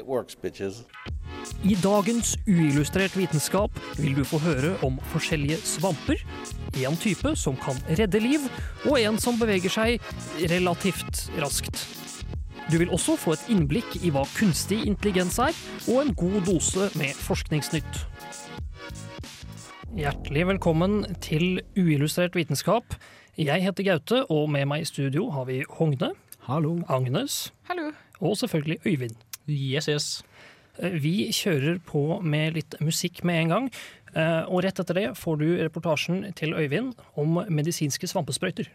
works, bitches. I dagens uillustrert vitenskap vil du få høre om forskjellige svamper, en type som kan redde liv, og en som beveger seg relativt raskt. Du vil også få et innblikk i hva kunstig intelligens er, og en god dose med forskningsnytt. Hjertelig velkommen til uillustrert vitenskap. Jeg heter Gaute, og med meg i studio har vi Hogne, Hallo. Agnes Hallo. og selvfølgelig Øyvind. Yes, yes. Eh, Vi kjører på med litt musikk med en gang. eh, Og rett etter det får du reportasjen til Øyvind om medisinske svampesprøyter.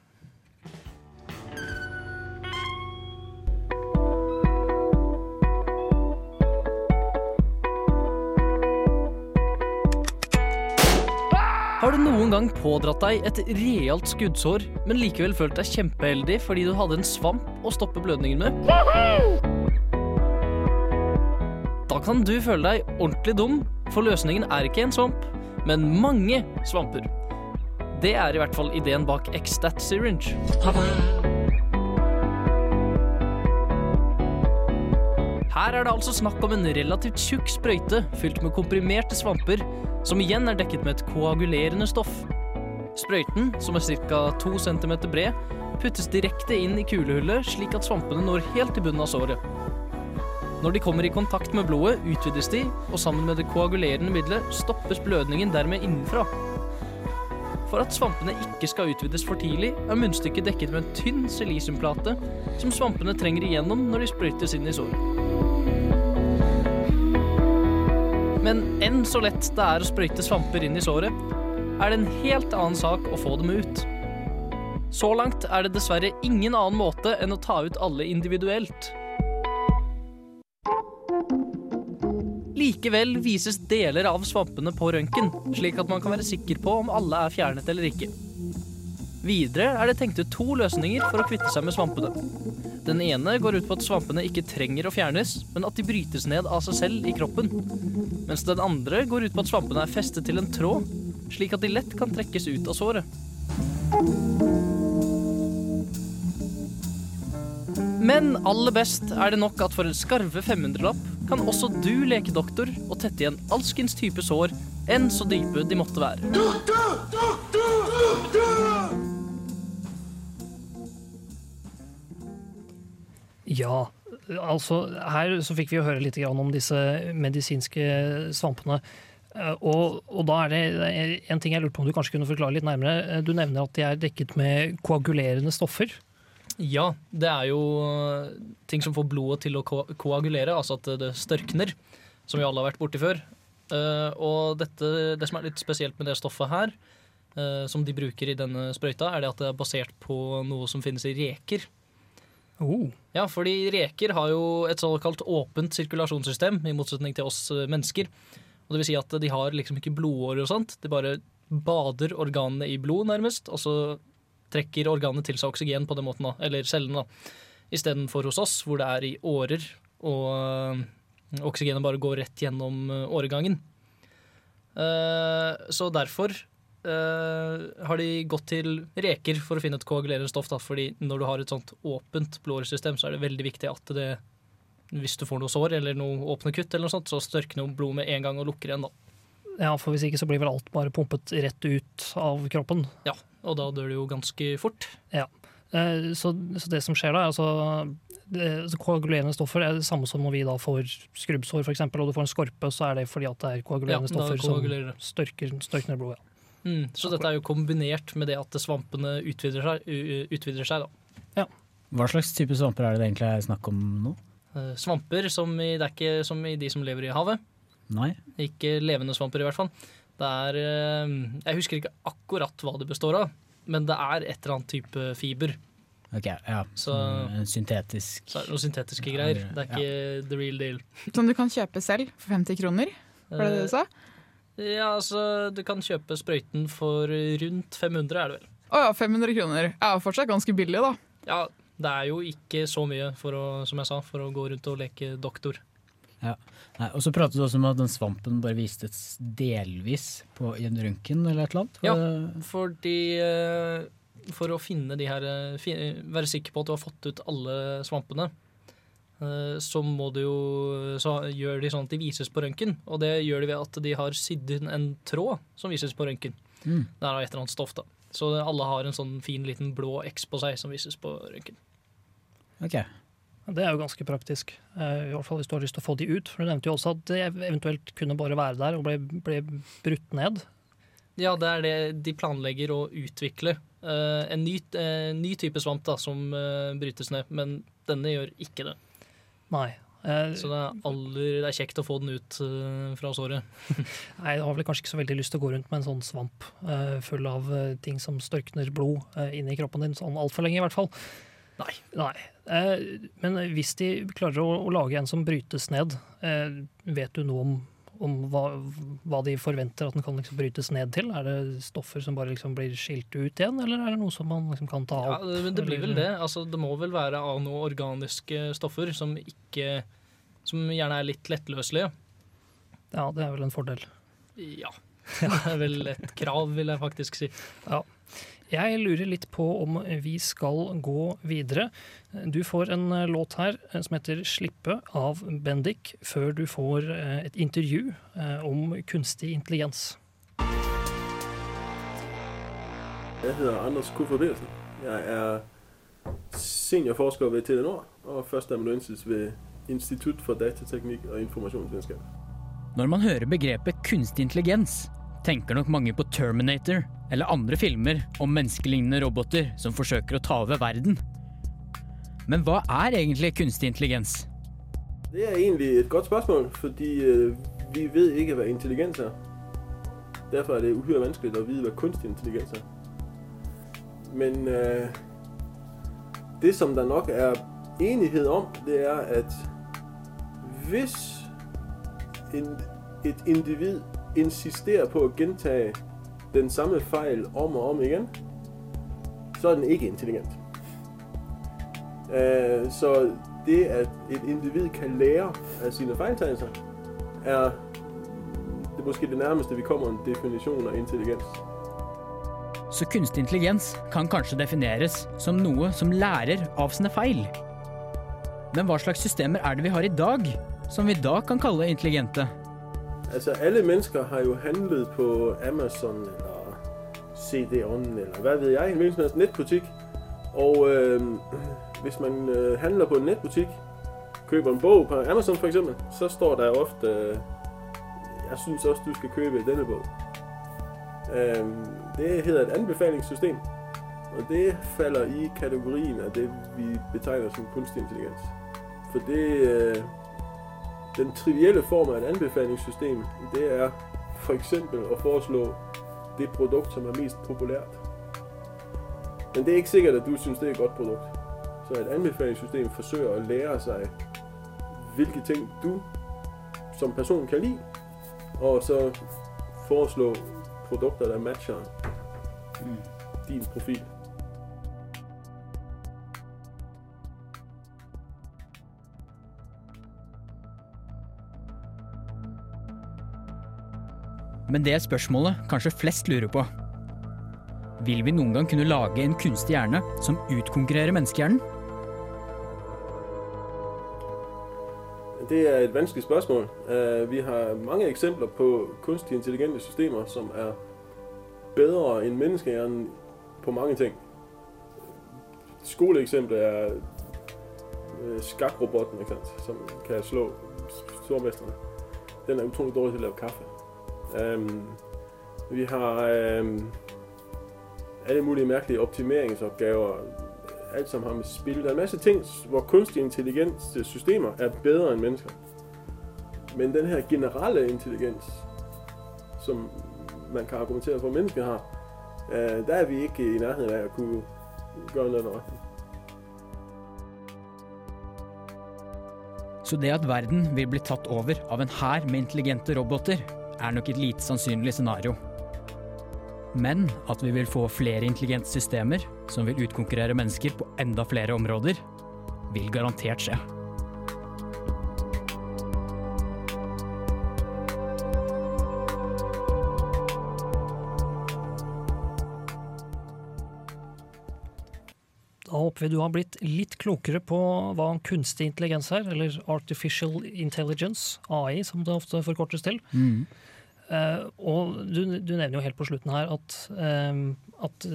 Har du noen gang pådratt deg et realt skuddsår, men likevel følt deg kjempeheldig fordi du hadde en svamp å stoppe blødningen med? Da kan du føle deg ordentlig dum, for løsningen er ikke en svamp, men mange svamper. Det er i hvert fall ideen bak Xstat Syringe. Her er det altså snakk om en relativt tjukk sprøyte fylt med komprimerte svamper, som igjen er dekket med et koagulerende stoff. Sprøyten, som er ca. 2 cm bred, puttes direkte inn i kulehullet slik at svampene når helt til bunnen av såret. Når de kommer i kontakt med blodet, utvides de, og sammen med det koagulerende middelet stoppes blødningen dermed innenfra. For at svampene ikke skal utvides for tidlig, er munnstykket dekket med en tynn silisiumplate som svampene trenger igjennom når de sprøytes inn i såret. Men enn så lett det er å sprøyte svamper inn i såret, er det en helt annen sak å få dem ut. Så langt er det dessverre ingen annen måte enn å ta ut alle individuelt. Likevel vises deler av svampene på røntgen, slik at man kan være sikker på om alle er fjernet eller ikke. Videre er det tenkt ut to løsninger for å kvitte seg med svampene. Den ene går ut på at svampene ikke trenger å fjernes, men at de brytes ned av seg selv i kroppen. Mens den andre går ut på at svampene er festet til en tråd, slik at de lett kan trekkes ut av såret. Men aller best er det nok at for en skarve 500-lapp kan også du leke doktor og tette igjen alskens type sår, enn så dype de måtte være. Doktor! Doktor! Doktor! Ja, altså her så fikk vi jo høre litt om disse medisinske svampene. Eh, Og, og da er det en ting jeg lurte på om du kanskje kunne forklare litt nærmere. Eh, Du nevner at de er dekket med koagulerende stoffer. Ja, det er jo øh, ting som får blodet til å ko koagulere, altså at det størkner, som vi alle har vært borti før. Uh, og dette, det som er litt spesielt med det stoffet her, uh, som de bruker i denne sprøyta, er det at det er basert på noe som finnes i reker. Oh. Ja, fordi reker har jo et såkalt åpent sirkulasjonssystem, i motsetning til oss mennesker. Og det vil si at de har liksom ikke blodårer og sånt, de bare bader organene i blod, nærmest, og så trekker organet til seg oksygen på den måten, da, eller cellene, da. Istedenfor hos oss, hvor det er i årer, og øh, oksygenet bare går rett gjennom øh, åregangen. Eh, så derfor eh, har de gått til reker for å finne et koagulerende stoff, da, fordi når du har et sånt åpent blodåresystem, så er det veldig viktig at det hvis du får noe sår eller noe åpne kutt, eller noe sånt, så størkner jo blodet med en gang og lukker igjen. da. Ja, for hvis ikke så blir vel alt bare pumpet rett ut av kroppen. Ja, og da dør du jo ganske fort. Ja. Eh, Så, så det som skjer da, er altså det, Koagulerende stoffer er det samme som når vi da får skrubbsår, for eksempel, og du får en skorpe, så er det fordi at det er koagulerende Ja, stoffer koagulerer som størker, størkner blodet. Mm, så dette er jo kombinert med det at svampene utvider seg. utvider seg da. Hva slags type svamper er det det egentlig er snakk om nå? Eh, Svamper som i, det er ikke som i de som lever i havet. Nei? Ikke levende svamper, i hvert fall. Det er eh, Jeg husker ikke akkurat hva det består av, men det er et eller annet type fiber. Ok, ja. Så- Så, syntetisk Så er det noen syntetiske greier. Det er ikke the real deal. Som du kan kjøpe selv for 50 kroner? Var det det du sa? Eh, Ja, altså, du kan kjøpe sprøyten for rundt 500, er det vel. Å ja, 500 kroner. Ja, fortsatt ganske billig, da. Ja, det er jo ikke så mye, for å, som jeg sa, for å gå rundt og leke doktor. Ja. Nei, og så pratet du også om at den svampen bare vistes delvis på, i en røntgen eller et eller annet. Ja, fordi eh, For å finne de her eh, Være sikker på at du har fått ut alle svampene, eh, så må du jo Så gjør de sånn at de vises på røntgen. Og det gjør de ved at de har sydd inn en tråd som vises på røntgen. Mm. Det er et eller annet stoff, da. Så alle har en sånn fin liten blå X på seg som vises på røntgen. Ok. Det er jo ganske praktisk, eh, i hvert fall hvis du har lyst til å få de ut. For Du nevnte jo også at det eventuelt kunne bare være der og ble, ble brutt ned. Ja, det er det de planlegger å utvikle. Eh, en ny, en ny type svamp da, som eh, brytes ned, men denne gjør ikke det. Nei. Eh, Så det er, aller, det er kjekt å få den ut eh, fra såret. Nei, jeg har vel kanskje ikke så veldig lyst til å gå rundt med en sånn svamp eh, full av eh, ting som størkner blod inni kroppen din, sånn altfor lenge i hvert fall. Nei. Nei. Eh, men hvis de klarer å, å lage en som brytes ned, eh, vet du noe om, om hva, hva de forventer at den kan liksom brytes ned til? Er det stoffer som bare liksom blir skilt ut igjen, eller er det noe som man liksom kan ta Ja, opp? det, det blir vel det. Altså, det må vel være av noen organiske stoffer som ikke Som gjerne er litt lettløselige. Ja, det er vel en fordel. Ja. Det er vel et krav, vil jeg faktisk si. Ja. Jeg lurer litt på om vi skal gå videre. Du får en eh, låt her eh, som heter 'Slippe' av Bendik, før du får eh, et intervju om kunstig intelligens. Jeg heter Anders Kofod Petersen. Jeg er seniorforsker ved Telenor og førsteamanuensis ved Institutt for datateknikk og informasjonsvitenskap. Når man hører begrepet kunstig intelligens, tenker nok mange på Terminator eller andre filmer om menneskelignende roboter som forsøker å ta over verden. Men hva er egentlig kunstig intelligens? Det er egentlig et godt spørsmål, fordi øh, vi vet ikke hva intelligens er. Derfor er det uhyre vanskelig å vite hva kunstig intelligens er. Men øh, det som der nok er enighet om, det er at hvis en, et individ insisterer på å gentage den samme feil om og om igjen, så er den ikke intelligent. Øh, så det at et individ kan lære av sine fejltagelser, er det måske det nærmeste vi kommer en definisjon av intelligens. Så kunstig intelligens kan kanskje defineres som noe som lærer av sine feil. Men hva slags systemer er det vi har i dag, som vi da kan kalle intelligente? Altså, alle mennesker har jo handlet på Amazon eller CD-ON eller hva vet jeg, en hvilken som helst nettbutikk. Og øh, hvis man øh, handler på en netbutik, køber en bog på Amazon for eksempel, så står der ofte øh, Jeg synes også du skal købe denne bog. Øh, det heter et anbefalingssystem. Og det faller i kategorien av det vi betegner som kunstig intelligens. For det øh, den trivielle form av et anbefalingssystem, det er. For å foreslå det produkt som er mest populært. Men det er ikke sikkert at du syns det er et godt produkt. Så et anbefalingssystem forsøker å lære seg hvilke ting du som person kan lide, og så foreslå produkter der matcher din profil. Men det er spørsmålet kanskje flest lurer på. Vil vi noen gang kunne lage en kunstig hjerne som utkonkurrerer menneskehjernen? Det er et vanskelig spørsmål. Uh, vi har mange eksempler på kunstig intelligente systemer som er bedre enn menneskehjernen på mange ting. Skoleeksemplet er uh, skakroboten, som kan slå stormesterne. Den er utrolig dårlig til å lage kaffe. Um, vi har um, alle mulige mærkelige optimeringsopgaver. Alt som har med spil. Der er en masse ting, hvor kunstig intelligens øh, systemer er bedre end mennesker. Men den her generelle intelligens, som man kan argumentere for, at mennesker har, uh, der er vi ikke i nærheden af at kunne gøre noget nøjagtigt. Så det at verden vil bli tatt over av en hær med intelligente roboter, er nok et lite sannsynlig scenario. Men at vi vil få flere intelligente systemer som vil utkonkurrere mennesker på enda flere områder, vil garantert skje. Da håper vi du har blitt litt klokere på hva kunstig intelligens er, eller artificial intelligence, AI som det ofte forkortes til. Mm. Uh, og du, du nevner jo helt på slutten her at, eh, at,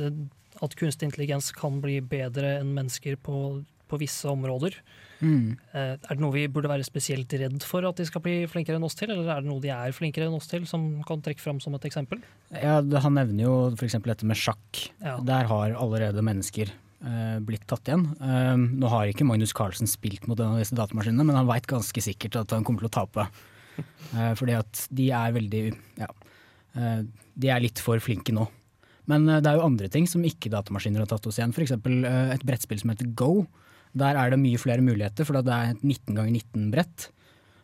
at kunstig intelligens kan bli bedre enn mennesker på, på visse områder. Mm. Uh, er det noe vi burde være spesielt redd for at de skal bli flinkere enn oss til, eller er det noe de er flinkere enn oss til, som kan trekke fram som et eksempel? Ja, Han nevner jo f.eks. dette med sjakk. Ja. Der har allerede mennesker eh, blitt tatt igjen. Eh, nå har ikke Magnus Carlsen spilt mot en av disse datamaskinene, men han veit ganske sikkert at han kommer til å tape. Eh, fordi at de er veldig ja, eh, de er litt for flinke nå. Men eh, det er jo andre ting som ikke datamaskiner har tatt oss igjen. F.eks. Uh, et brettspill som heter Go. Der er det mye flere muligheter, for det er et 19 ganger 19 brett.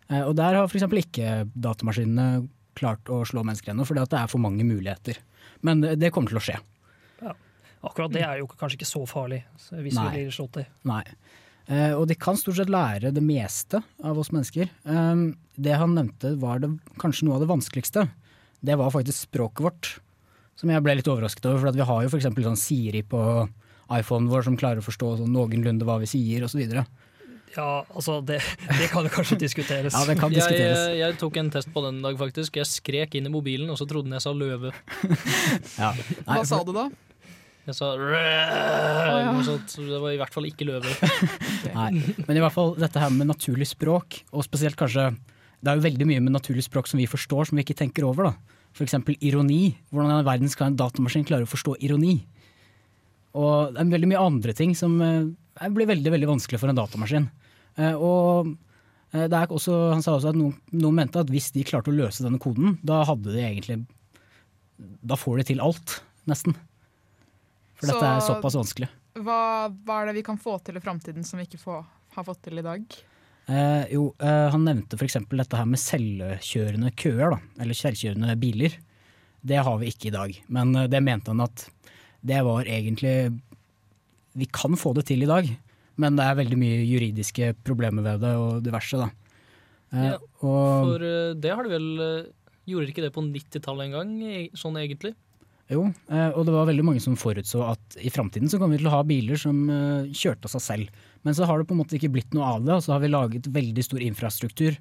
Eh, og der har f.eks. ikke datamaskinene klart å slå mennesker ennå, fordi at det er for mange muligheter. Men det kommer til å skje. Akkurat det er jo kanskje ikke så farlig, hvis Nei. vi blir slått i. Nei. Eh, og de kan stort sett lære det meste av oss mennesker. Um, det han nevnte var det, kanskje noe av det vanskeligste. Det var faktisk språket vårt. Som jeg ble litt overrasket over, for at vi har jo f.eks. sånn Siri på iPhonen vår som klarer å forstå sånn noenlunde hva vi sier osv. Ja, altså, det, det kan jo kanskje diskuteres. Ja, det kan diskuteres. Jeg, jeg tok en test på den en dag, faktisk. Jeg skrek inn i mobilen, og så trodde den jeg sa løve. Ja. Hva sa du da? Jeg sa noe sånt, det var i hvert fall ikke løver. Nei. Men i hvert fall dette her med naturlig språk, og spesielt kanskje Det er jo veldig mye med naturlig språk som vi forstår, som vi ikke tenker over. da. F.eks. ironi. Hvordan i all verden skal en datamaskin klare å forstå ironi? Og det er veldig mye andre ting som eh, blir veldig veldig vanskelig for en datamaskin. Eh, og eh, det er også, han sa også at noen, noen mente at hvis de klarte å løse denne koden, da hadde de egentlig Da får de til alt, nesten. For dette er såpass vanskelig. Hva, hva er det vi kan få til i framtiden som vi ikke får, har fått til i dag? Eh, jo, eh, han nevnte f.eks. dette her med selvkjørende køer, da, eller selvkjørende biler. Det har vi ikke i dag, men eh, det mente han at det var egentlig Vi kan få det til i dag, men det er veldig mye juridiske problemer ved det og diverse, da. Eh, Ja, og For eh, det har du vel eh, Gjorde ikke det på 90-tallet en gang, e- sånn egentlig? Jo, eh, og det var veldig mange som forutså at i framtiden så kommer vi til å ha biler som eh, kjørte av seg selv. Men så har det på en måte ikke blitt noe av det, og så har vi laget veldig stor infrastruktur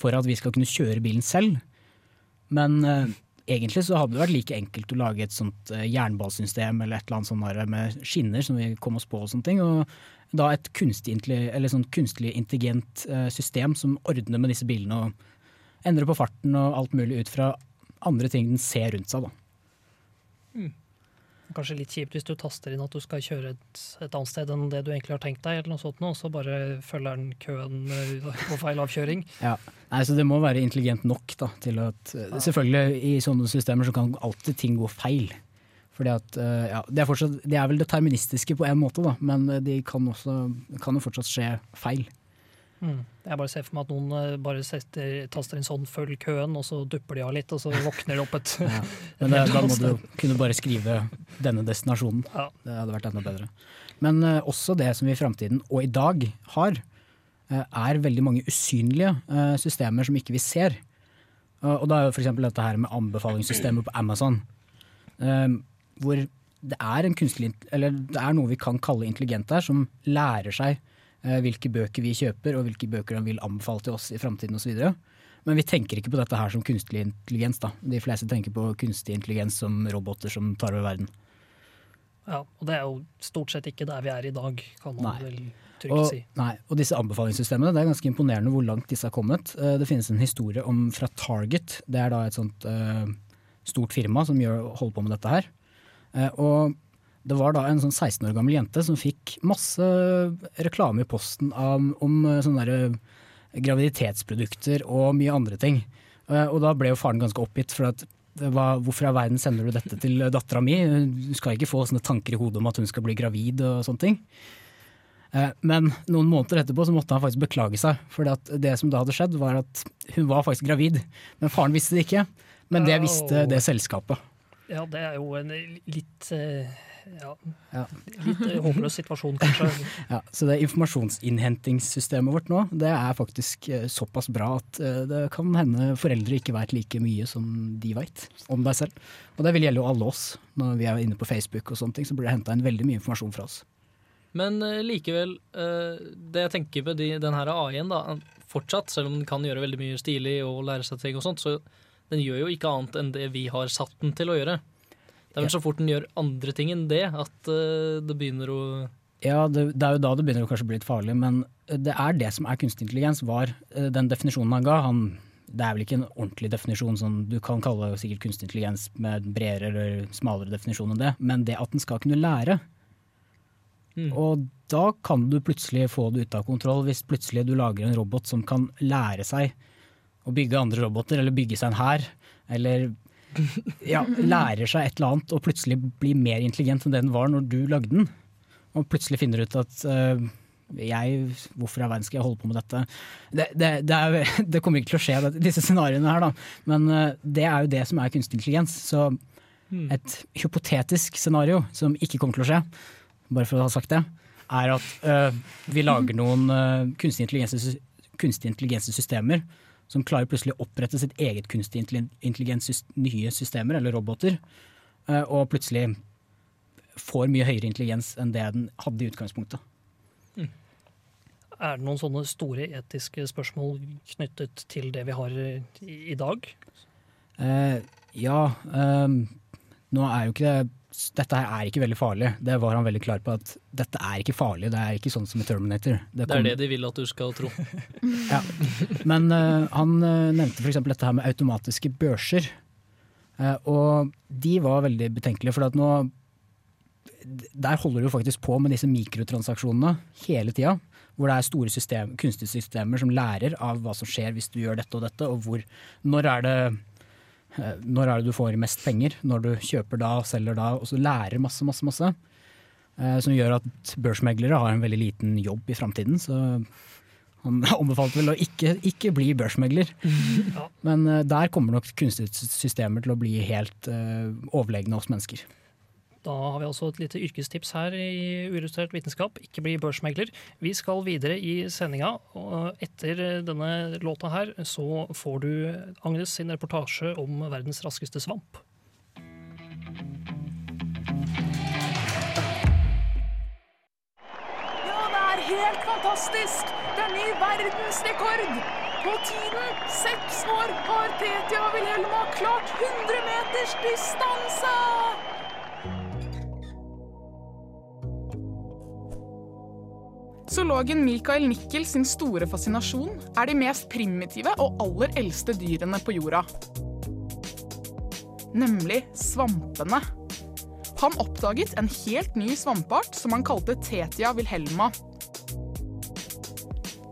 for at vi skal kunne kjøre bilen selv. Men eh, egentlig så hadde det vært like enkelt å lage et sånt jernballsystem eller et eller annet sånt med skinner som vi kom oss på og sånne ting. Og da et kunstig, sånn kunstig intelligent system som ordner med disse bilene og endrer på farten og alt mulig ut fra andre ting den ser rundt seg. da. Kanskje litt kjipt hvis du taster inn at du skal kjøre et, et annet sted enn det du egentlig har tenkt deg, eller noe sånt, og så bare følger den køen eh, på feil avkjøring. Ja. Nei, så Det må være intelligent nok da, til at Selvfølgelig, i sånne systemer så kan alltid ting gå feil. Fordi at, eh, ja, det, er fortsatt, det er vel deterministiske på en måte, da, men det kan, også, kan jo fortsatt skje feil. Mm. Jeg bare ser for meg at noen eh, bare setter, taster inn sånn 'følg køen', og så dupper de av litt, og så våkner det opp et Ja. Men det, da må du kunne bare skrive denne destinasjonen. Ja. Det hadde vært enda bedre. Men uh, også det som vi i framtiden, og i dag, har, uh, er veldig mange usynlige uh, systemer som ikke vi ser. Og, da er jo f.eks. dette her med anbefalingssystemet på Amazon. eh, hvor det er, eller det er noe vi kan kalle intelligent her, som lærer seg eh, hvilke bøker vi kjøper, og hvilke bøker han vil anbefale til oss i framtiden osv. Men vi tenker ikke på dette her som kunstig intelligens. da. De fleste tenker på kunstig intelligens som roboter som tar over verden. Ja, og det er jo stort sett ikke der vi er i dag, kan man Nei. vel trygt Og, si. nei, og disse anbefalingssystemene, det er ganske imponerende hvor langt disse har kommet. Eh, Det finnes en historie om fra Target. Det er da et sånt uh, stort firma som gjør, holder på med dette her. Uh, og det var da en sånn 16 år gammel jente som fikk masse reklame i posten om, om eh, sånne der, eh, graviditetsprodukter og mye andre ting. Eh, og da ble jo faren ganske oppgitt, for at hva, hvorfor i verden sender du dette til dattera mi? Hun skal ikke få sånne tanker i hodet om at hun skal bli gravid og sånne ting. Eh, Men noen måneder etterpå så måtte han faktisk beklage seg. For det som da hadde skjedd, var at hun var faktisk gravid. Men faren visste det ikke. Men det visste det selskapet. Ja, det er jo en litt eh, ja, Ja. litt eh, håpløs situasjon, kanskje. Ja, så det informasjonsinnhentingssystemet vårt nå, det er faktisk eh, såpass bra at det kan hende foreldre ikke veit like mye som de vet om deg selv. Og det vil gjelde jo alle oss. Når vi er inne på Facebook og sånne ting, så blir det henta inn veldig mye informasjon fra oss. Men likevel, eh, det jeg tenker på de, den her AI-en, da, fortsatt, selv om den kan gjøre veldig mye stilig og lære seg ting og sånt, så den gjør jo ikke annet enn det vi har satt den til å gjøre. Det er vel så fort den gjør andre ting enn det, at eh, det begynner å Ja, det, det er jo da det begynner å kanskje bli litt farlig, men det er det som er kunstig intelligens, var eh, den definisjonen han ga. Han, det er vel ikke en ordentlig definisjon, som du kan kalle sikkert kunstig intelligens med bredere eller smalere definisjon enn det, men det at den skal kunne lære. Og da kan du plutselig få det ut av kontroll, hvis plutselig du lager en robot som kan lære seg å bygge andre roboter, eller bygge seg en hær, eller ja, lærer seg et eller annet og plutselig blir mer intelligent enn det den var når du lagde den. Og plutselig finner ut at uh, jeg, hvorfor i all verden skal jeg holde på med dette? Det, det, det, er, det kommer ikke til å skje, disse scenarioene her, da. Men uh, det er jo det som er kunstig intelligens. Så et hypotetisk scenario som ikke kommer til å skje, bare for å ha sagt det, er at uh, vi lager noen kunstig intelligenssystemer som klarer plutselig å opprette sitt eget kunstig intelli- intelligens, nye systemer, eller roboter, øh, og plutselig får mye høyere intelligens enn det den hadde i utgangspunktet. Er det noen sånne store etiske spørsmål knyttet til det vi har i, i dag? Eh, ja, Eh, nå er jo ikke det Dette her er ikke veldig farlig. Det var han veldig klar på. at Dette er ikke farlig. Det er ikke sånn som i Terminator. Det er det de vil at du skal tro. Ja. Men uh, han uh, nevnte f.eks. dette her med automatiske børser. Uh, og de var veldig betenkelige, for at nå Der holder du faktisk på med disse mikrotransaksjonene hele tida. Hvor det er store system, kunstige systemer som lærer av hva som skjer hvis du gjør dette og dette, og hvor Når er det når er det du får mest penger? Når du kjøper da, selger da, og så lærer masse, masse, masse. Eh, Som gjør at børsmeglere har en veldig liten jobb i framtiden. Så han anbefalte vel å ikke, ikke bli børsmegler. Men eh, der kommer nok kunstige systemer til å bli helt eh, overlegne oss mennesker. Da har vi altså et lite yrkestips her i Uillustrert vitenskap. Ikke bli børsmegler. Vi skal videre i sendinga, og etter denne låta her så får du Agnes sin reportasje om verdens raskeste svamp. Ja, det er helt fantastisk! Det er ny verdensrekord! På tiden seks år har Tetia Wilhelma klart 100 meters distanse! Zoologen Mikael Nickel sin store fascinasjon er de mest primitive og aller eldste dyrene på jorda. Nemlig svampene. Han oppdaget en helt ny svampeart som han kalte Tetia wilhelma.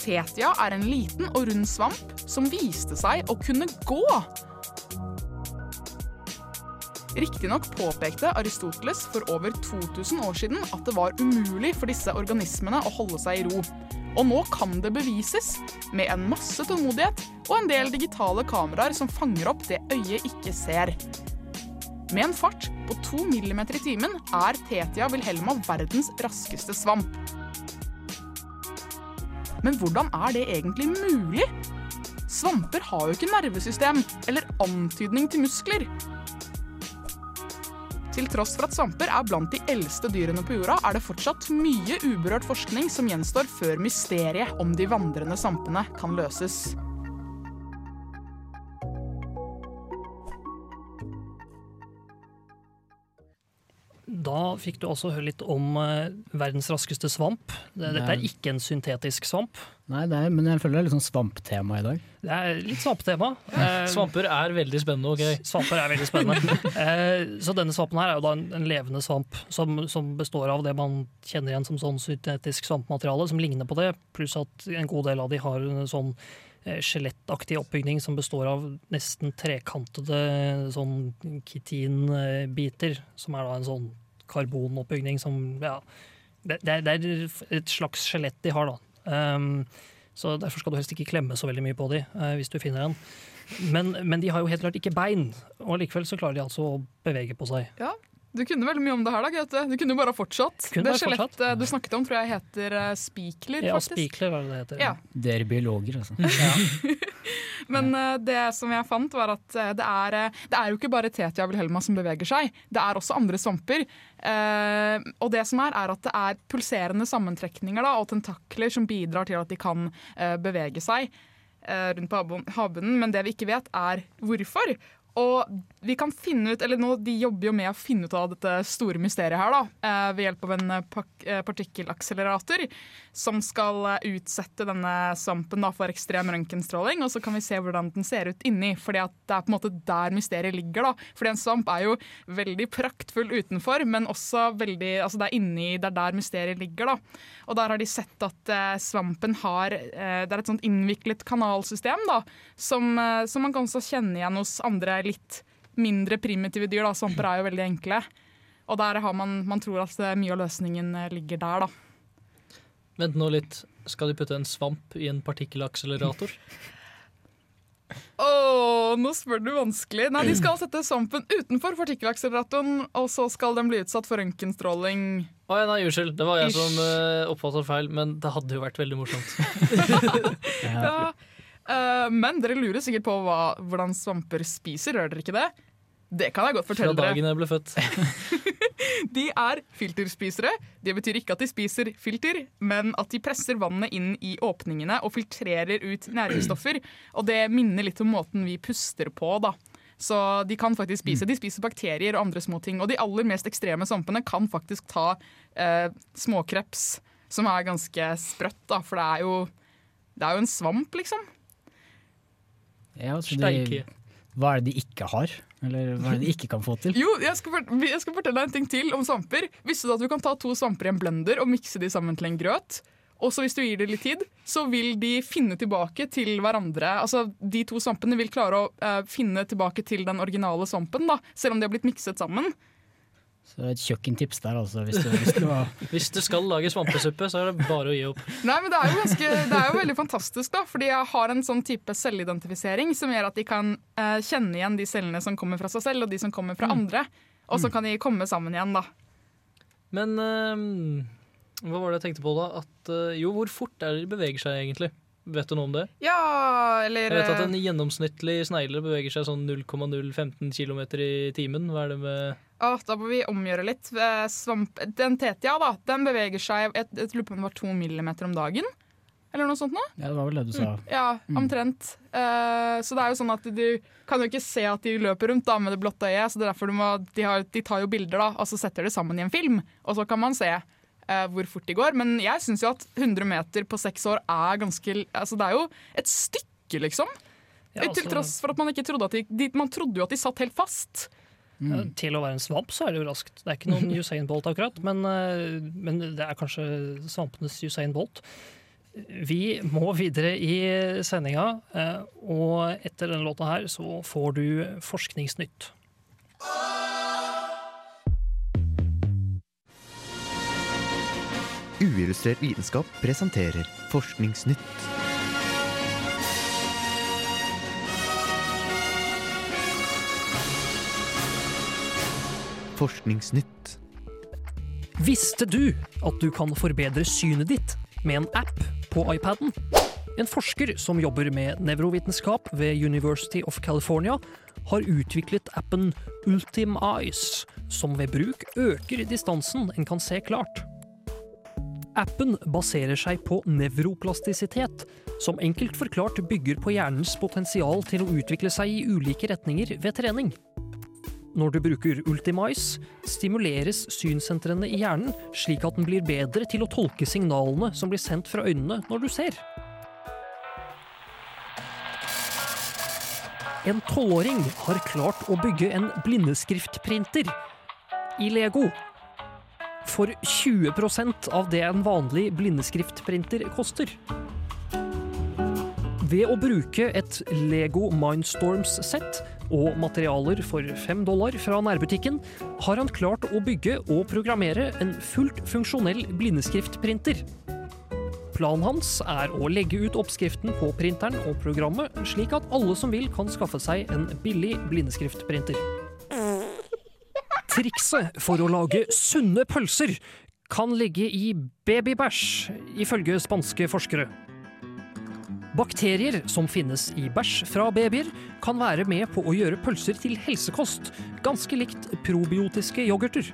Tetia er en liten og rund svamp som viste seg å kunne gå. Riktignok påpekte Aristoteles for over 2000 år siden at det var umulig for disse organismene å holde seg i ro. Og nå kan det bevises, med en masse tålmodighet og en del digitale kameraer som fanger opp det øyet ikke ser. Med en fart på 2 mm i timen er Tetia wilhelma verdens raskeste svamp. Men hvordan er det egentlig mulig? Svamper har jo ikke nervesystem eller antydning til muskler. Til tross for at svamper er blant de eldste dyrene på jorda, er det fortsatt mye uberørt forskning som gjenstår før mysteriet om de vandrende svampene kan løses. Da fikk du også høre litt om eh, verdens raskeste svamp. Det- Dette er ikke en syntetisk svamp. Nei, det er, men jeg føler det er litt sånn svamptema i dag. Det er litt svamptema. Eh, Svamper er veldig spennende. ok? Svamper er veldig spennende. Eh, så denne svampen her er jo da en, en levende svamp som, som består av det man kjenner igjen som sånn syntetisk svampmateriale, som ligner på det, pluss at en god del av de har en sånn eh, skjelettaktig oppbygning som består av nesten trekantede sånn kitinbiter, som er da en sånn karbonoppbygning som ja, det, det, er, et slags skjelett de har, da. Um, så Derfor skal du helst ikke klemme så veldig mye på dem uh, hvis du finner en. Men, men de har jo helt klart ikke bein, og likevel så klarer de altså å bevege på seg. Ja, du kunne veldig mye om det her, da, Gaute. Du kunne jo bare ha fortsatt. Kunne Det skjelettet du snakket om, tror jeg heter uh, spikler, Ja, faktisk. spikler, hva er det heter? Ja. Dere biologer, altså. Men uh, det som jeg fant, var at uh, det er, uh, det er jo ikke bare Tetia wilhelma som beveger seg. Det er også andre svamper. Eh, og det som er, er at det er pulserende sammentrekninger da, og tentakler som bidrar til at de kan eh, bevege seg eh, rundt på havbunnen. Men det vi ikke vet, er hvorfor. Og vi kan finne ut, eller nå, De jobber jo med å finne ut av dette store mysteriet her da, eh, ved hjelp av en eh, eh, partikkelakselerator som skal utsette denne svampen da, for ekstrem røntgenstråling. Og så kan vi se hvordan den ser ut inni. fordi at det er på en måte der mysteriet ligger. da. Fordi en svamp er jo veldig praktfull utenfor, men også veldig, altså det er inni, det er der mysteriet ligger. da. Og der har de sett at svampen har Det er et sånt innviklet kanalsystem da, som, som man kan også kjenne igjen hos andre litt mindre primitive dyr. da. Svamper er jo veldig enkle. Og der har man, man tror at eh, mye av løsningen eh, ligger der, da. Vent nå litt. Skal de putte en svamp i en partikkelakselerator? Åh, nå spør du vanskelig. Nei, De skal sette svampen utenfor partikkelakseleratoren, og så skal den bli utsatt for røntgenstråling. Å ja, nei, unnskyld. Det var jeg Ish. som uh, oppfatta feil, men det hadde jo vært veldig morsomt. Ja. Eh, men dere lurer sikkert på hva, hvordan svamper spiser, gjør dere ikke det? Det kan jeg godt fortelle dere. Fra dagen jeg ble født. De er filterspisere. Det betyr ikke at de spiser filter, men at de presser vannet inn i åpningene og filtrerer ut næringsstoffer. Og det minner litt om måten vi puster på, da. Så de kan faktisk spise. De spiser bakterier og andre små ting. Og de aller mest ekstreme svampene kan faktisk ta eh, småkreps, som er ganske sprøtt, da. For det er jo, det er jo en svamp, liksom. Ja, så de, hva er det de ikke har? Eller hva er det de ikke kan få til? Jo, jeg skal, fort- jeg skal fortelle deg en ting til om svamper. Visste du at du kan ta to svamper i en blender og mikse de sammen til en grøt? Og så hvis du gir det litt tid, så vil de finne tilbake til hverandre. Altså, De to svampene vil klare å uh, finne tilbake til den originale svampen, da, selv om de har blitt mikset sammen. Så et kjøkkentips der, altså. Hvis du, hvis du har Hvis du skal lage svampesuppe, så er det bare å gi opp. Nei, men det er jo, ganske, det er jo veldig fantastisk, da, fordi jeg har en sånn type selvidentifisering som gjør at de kan eh, kjenne igjen de cellene som kommer fra seg selv, og de som kommer fra andre. Og så kan de komme sammen igjen, da. Men eh, hva var det jeg tenkte på da? At, eh, jo, hvor fort er det de beveger seg egentlig? Vet du noe om det? Ja, eller Jeg vet at eh, en gjennomsnittlig snegle beveger seg sånn 0,015 km i timen. Hva er det med Å, da må vi omgjøre litt. Eh, Svamp, den tetia da, den beveger seg jeg, jeg lurer på om det var to millimeter om dagen. Eller noe sånt noe. Ja, det var vel det du sa. Ja, omtrent. Eh, så det er jo sånn at du kan jo ikke se at de løper rundt da med det blotte øyet, så det er derfor må, de, har, de tar jo bilder da, og så setter de sammen i en film, og så kan man se uh, hvor fort de går. Men jeg syns jo at 100 meter på seks år er ganske Altså det er jo et stykke, liksom. Ja, Til altså- tross for at man ikke trodde at de, de Man trodde jo at de satt helt fast. Ja, til å være en svamp så er det jo raskt. Det er ikke noen Usain Bolt akkurat, men, eh, men det er kanskje svampenes Usain Bolt. Vi må videre i sendinga, eh, og etter denne låta her så får du Forskningsnytt. Uillustrert vitenskap presenterer Forskningsnytt. Forskningsnytt. Visste du at du kan forbedre synet ditt med en app på iPaden? En forsker som jobber med nevrovitenskap ved University of California, har utviklet appen Ultim Eyes, som ved bruk øker distansen en kan se klart. Appen baserer seg på nevroplastisitet, som enkelt forklart bygger på hjernens potensial til å utvikle seg i ulike retninger ved trening. Når du bruker Ultimize, stimuleres synssentrene i hjernen slik at den blir bedre til å tolke signalene som blir sendt fra øynene når du ser. En tolvåring har klart å bygge en blindeskriftprinter i Lego. For 20% av det en vanlig blindeskriftprinter koster. Ved å bruke et Lego Mindstorms-sett og materialer for fem dollar fra nærbutikken, har han klart å bygge og programmere en fullt funksjonell blindeskriftprinter. Planen hans er å legge ut oppskriften på printeren og programmet, slik at alle som vil kan skaffe seg en billig blindeskriftprinter. Trikset for å lage sunne pølser kan ligge i babybæsj, ifølge spanske forskere. Bakterier som finnes i bæsj fra babyer, kan være med på å gjøre pølser til helsekost, ganske likt probiotiske yoghurter.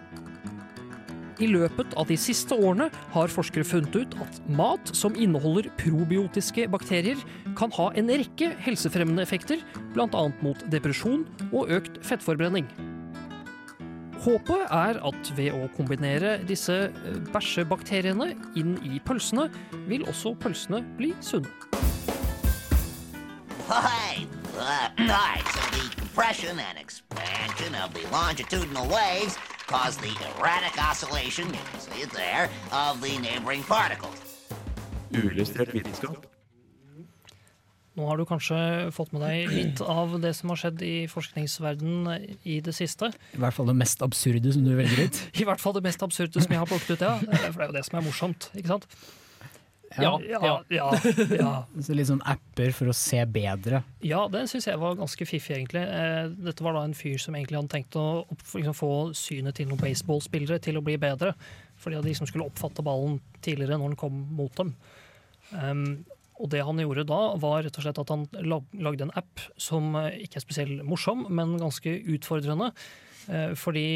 I løpet av de siste årene har forskere funnet ut at mat som inneholder probiotiske bakterier, kan ha en rekke helsefremmende effekter, bl.a. mot depresjon og økt fettforbrenning. Håpet er at ved å kombinere disse eh, bæsjebakteriene inn i pølsene, vil også pølsene bli sunne. Right, uh, right. So the compression and expansion of the longitudinal waves cause the erratic oscillation, you can see it there, of the neighboring particles. Uillustrert vitenskap. Nå har du kanskje fått med deg litt av det som har skjedd i forskningsverdenen i det siste. I hvert fall det mest absurde som du velger ut. I hvert fall det mest absurde som jeg har plukket ut, ja. For det er jo det som er morsomt, ikke sant? Ja. ja, ja, ja. Så litt sånn apper for å se bedre. Ja, det syns jeg var ganske fiffig, egentlig. Eh, Dette var da en fyr som egentlig hadde tenkt å liksom, få synet til noen baseballspillere til å bli bedre. Fordi de liksom skulle oppfatte ballen tidligere når den kom mot dem. Um, og det han gjorde da, var rett og slett at han lagde en app som eh, ikke er spesielt morsom, men ganske utfordrende. Eh, fordi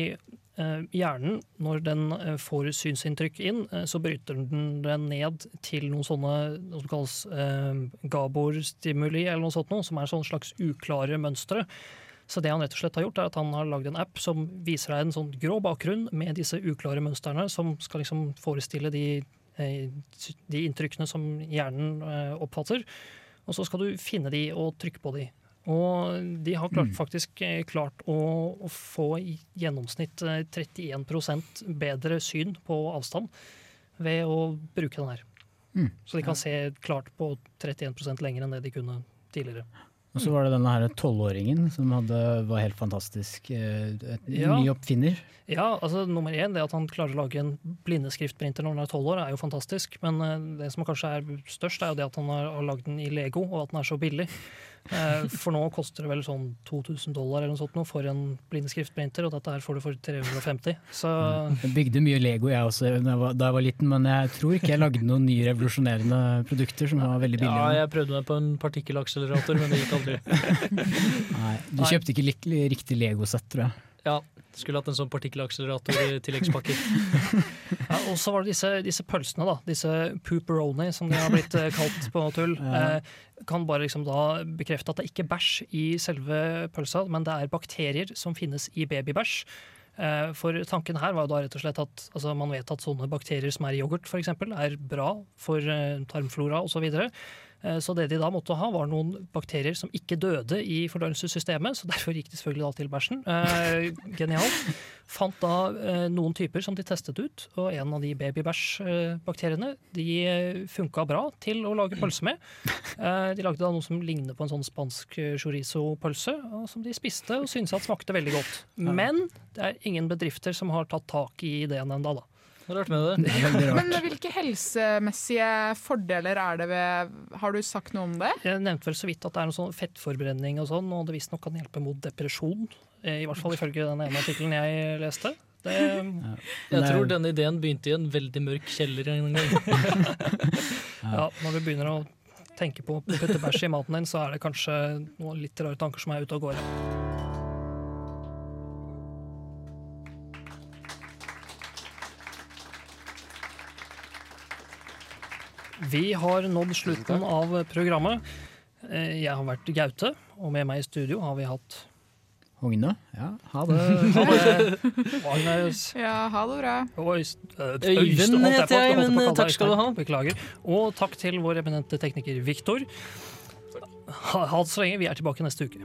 hjernen, når den eh, får synsinntrykk inn, eh, så bryter den det ned til noen sånne noe som kalles eh, Gabor-stimuli, eller noe sånt noe, som er sånn slags uklare mønstre. Så det han rett og slett har gjort, er at han har lagd en app som viser deg en sånn grå bakgrunn med disse uklare mønstrene, som skal liksom forestille de, eh, de inntrykkene som hjernen eh, oppfatter. Og så skal du finne de og trykke på de. Og de har klart, Mm. faktisk eh, klart å, å få i gjennomsnitt eh, 31% bedre syn på avstand ved å bruke den her. Mm. Så de kan se klart på 31% lenger enn det de kunne tidligere. Og så var det denne her tolvåringen som hadde, var helt fantastisk. eh, Et, Ja. ny oppfinner. Ja, altså nummer én, det at han klarer å lage en blindeskriftprinter når han er tolv år, er jo fantastisk. Men eh, det som kanskje er størst, er jo det at han har, har lagd den i Lego, og at den er så billig. Eh, For nå koster det vel sånn 2000 dollar eller noe sånt for en blindskriftprinter, og dette her får du for 350. Så Jeg bygde mye Lego jeg også da jeg var, da jeg var liten, men jeg tror ikke jeg lagde noen nye revolusjonerende produkter som var veldig billige. Ja, jeg prøvde meg på en partikkelakselerator, men det gikk aldri. Nei, du kjøpte ikke riktig Lego-sett, tror jeg. Ja, skulle hatt en sånn partikkelakselerator i tilleggspakke. Ja, og så var det disse, disse pølsene, da. Disse pooperoni, som de har blitt eh, kalt på tull. Ja. Eh, kan bare liksom da bekrefte at det ikke er bæsj i selve pølsa, men det er bakterier som finnes i babybæsj. Eh, For tanken her var jo da rett og slett at altså man vet at sånne bakterier som er i yoghurt eksempel, er bra for eh, tarmflora osv. Så. Eh, så det de da måtte ha, var noen bakterier som ikke døde i fordøyelsessystemet, så derfor gikk de selvfølgelig da til bæsjen. Eh, genialt. Fant da eh, noen typer som de testet ut, og en av de babybæsj-bakteriene de funka bra til å lage pølse med. Eh, de lagde da noe som ligner på en sånn spansk chorizo-pølse, og som de spiste og syntes at smakte veldig godt. Men det er ingen bedrifter som har tatt tak i ideen ennå, da. Rart med det. Men hvilke helsemessige fordeler er det ved Har du sagt noe om det? Jeg nevnte vel så vidt at det er noe sånn fettforbrenning og sånn, og det visstnok kan hjelpe mot depresjon. Eh, I hvert fall ifølge den ene artikkelen jeg leste. Det, Jeg tror denne ideen begynte i en veldig mørk kjeller en gang. ja, når du begynner å tenke på å putte bæsj i maten din, så er det kanskje noen litt rare tanker som er ute og går. Vi har nådd slutten av programmet. Eh, Jeg har vært Gaute, og med meg i studio har vi hatt Hogne? Ja, ha det. Ha det. Agnes. Ja, ha det bra. Øyvind heter jeg, men takk skal du ha. Beklager. Og takk til vår eminente tekniker Viktor. Ha, ha det så lenge. Vi er tilbake neste uke.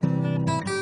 Thank you.